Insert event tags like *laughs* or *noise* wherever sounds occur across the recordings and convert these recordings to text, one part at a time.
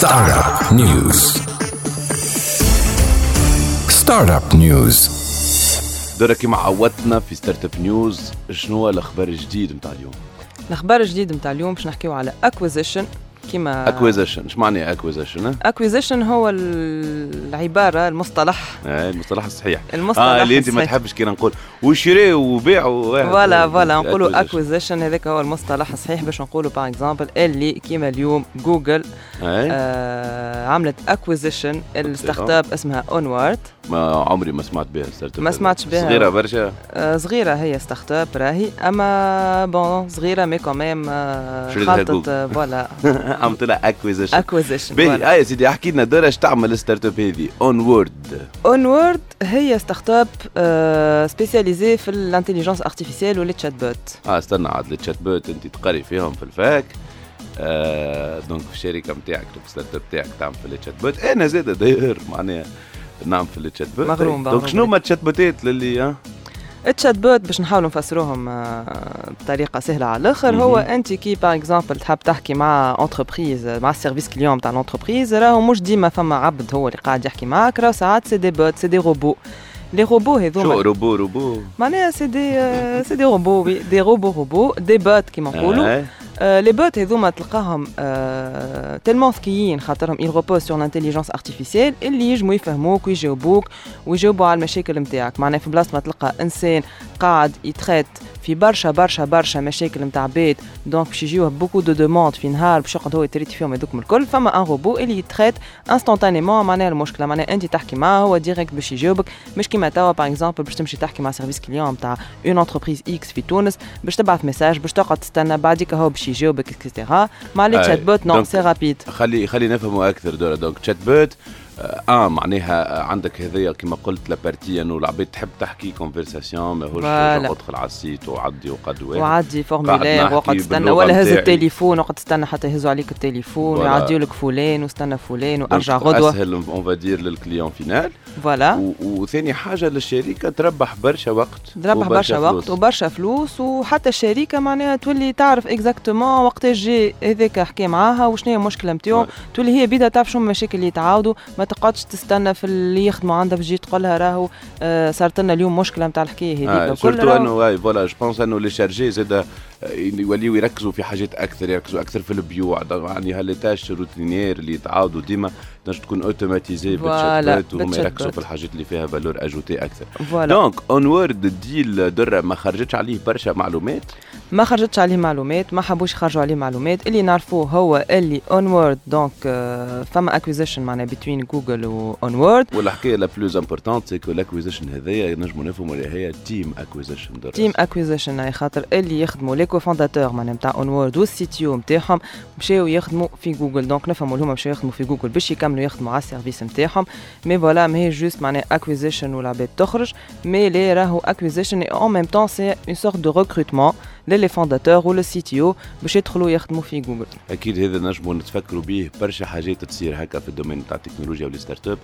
Startup News. Startup News. دورة كيما عودتنا في Startup News شنو هو الأخبار الجديد نتاع اليوم الأخبار الجديد نتاع اليوم باش نحكيو على acquisition كيما acquisition إيش معنى اكويزيشن acquisition هو العبارة المصطلح. آه المصطلح الصحيح. المصطلح آه اللي أنت ما. تحبش كي نقول. وشري وبيع voilà voilà. نقولوا. acquisition هذاك هو المصطلح الصحيح باش نقولوا par exemple اللي كيما اليوم جوجل آه. آه عملت acquisition ال startup اسمها Onward ما عمري ما سمعت بها startup ما سمعتش بها. صغيرة برشا. آه صغيرة هي startup راهي. أما bon صغيرة mais quand même آه خلطت جوجل. آه، voilà *laughs* عملت لها acquisition acquisition باهي آه يا سيدي احكي لنا إيش تعمل ال startup هذه Onward Onward هي startup spécialisée في ال intelligence artificielle وال chatbot آه استنى عاد ال chatbot انت تقري فيهم في ال fac. آه donc في الشركة نتاعك في ال startup نتاعك تعمل في ال chatbot أنا زاد داير معناها نعمل في ال chatbot مغروم donc مغروم. شنو هما ال chatbot ات للي ال chatbot باش نحاولوا نفسروهم آه، بطريقة سهلة على الآخر. هو. أنت كي par exemple تحب تحكي مع entreprise مع ال service client تاع ال entreprise راهو مش ديما فما عبد هو اللي قاعد يحكي معاك راهو ساعات c'est des bots c'est des robots les robots شو هذوما robot robot معناها c'est des c'est des robots oui des robots robots des bots كيما نقولوا. آه، les bots هذوما تلقاهم tellement ذكيين خاطرهم ils reposent sur l'intelligence artificielle. اللي يجموا يفهموك ويجاوبوك ويجاوبوا على المشاكل نتاعك معناها في بلاصه ما تلقى انسان قاعد ي traite في برشا برشا برشا مشاكل نتاع بيت. donc باش يجيوه beaucoup de demandes في نهار باش يقعد هو ي traite فيهم هذوك الكل. فما un robot اللي ي traite instantanément معناها المشكلة معناها أنت تحكي معاه هو direct باش يجاوبك. مش كيما توا par exemple باش تمشي تحكي مع service client نتاع une entreprise X في تونس باش تبعث message باش تقعد تستنى بعديك هو باش يجاوبك et cetera مع les. chatbots non c'est rapide خلي خلي نفهموا أكثر donc chatbot آه آه، معناها آه، عندك هذيا كما قلت la partie انه العباد تحب تحكي conversation ماهوش. ادخل على ال site وعدي وقد وعدي وقعد تستنى باللغة ولا هز. التليفون وقعد تستنى حتى يهزوا عليك التليفون. ويعديوا لك فلان واستنى فلان وأرجع غدوة أسهل on va dire لل client final voilà وثاني حاجة للشركه تربح برشا وقت تربح برشا وقت. وبرشا فلوس وحتى الشركة معناها تولي تعرف exactement وقتاش جي هذاك حكى معاها وشنو هي المشكلة نتاعو. تولي هي بيدا تعرف شنو المشاكل اللي يتعاودوا ما تقعدش تستنى في اللي يخدموا عندها باش تجي تقول لها راهو آه صارت لنا اليوم مشكلة نتاع الحكاية هذيك. آه surtout أنه voilà je pense أنه les chargés زاد آه، يوليوا يركزوا في حاجات أكثر يركزوا أكثر في البيوع يعني هال tâches routinières اللي يتعاودوا ديما تنجم تكون automatisée بال chat وهم يركزوا. في الحاجات اللي فيها valeur ajoutée أكثر. voilà donc Onward ال deal درة ما خرجتش عليه برشا معلومات؟ ما خرجتش عليه معلومات ما حبوش يخرجوا عليه معلومات. اللي نعرفوه هو اللي Onward donc آه، فما acquisition معناها بين جوجل و Onward والحكاية la plus importante c'est que l'acquisition هذايا نجموا نفهموا اللي هي team acquisition team acquisition اي خاطر اللي يخدموا les cofondateurs معناها نتاع Onward وال CTO نتاعهم مشاو يخدموا في جوجل donc نفهموا هما مشاو يخدموا في جوجل باش يكملوا يخدموا على ال service نتاعهم. mais voilà ما هي juste معناها acquisition والعباد تخرج. mais اللي راهو acquisition et en même temps c'est une sorte de recrutement ل les fondateurs ولا CTO باش يدخلوا يخدموا في جوجل. أكيد هذا نجموا نتفكروا به برشا حاجات تصير هكا في ال domaine تاع التكنولوجيا وال startup.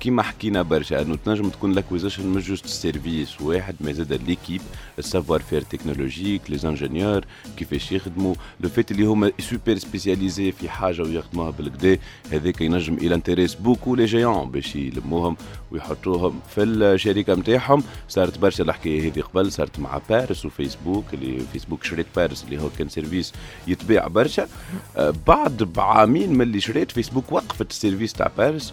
كيما حكينا برشا أنه تنجم تكون l'acquisition مش juste service واحد ما زاد l'équipe ال savoir-faire technologique les ingénieurs كيفاش يخدموا. le fait اللي هما super spécialisés في حاجة ويخدموها بالكدا هذاك ينجم إلى intéresse beaucoup les géants باش يلموهم ويحطوهم في الشركة نتاعهم صارت برشا الحكاية هذه قبل صارت مع Parse وفيسبوك اللي فيسبوك شريت Parse اللي هو كان service يتباع برشا. آه، بعد بعامين من اللي شريت فيسبوك وقفت ال service تاع باريس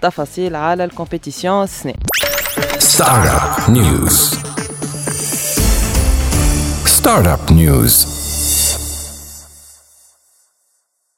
تفاصيل على الكومبيتيسيون السنة Startup News. Startup News.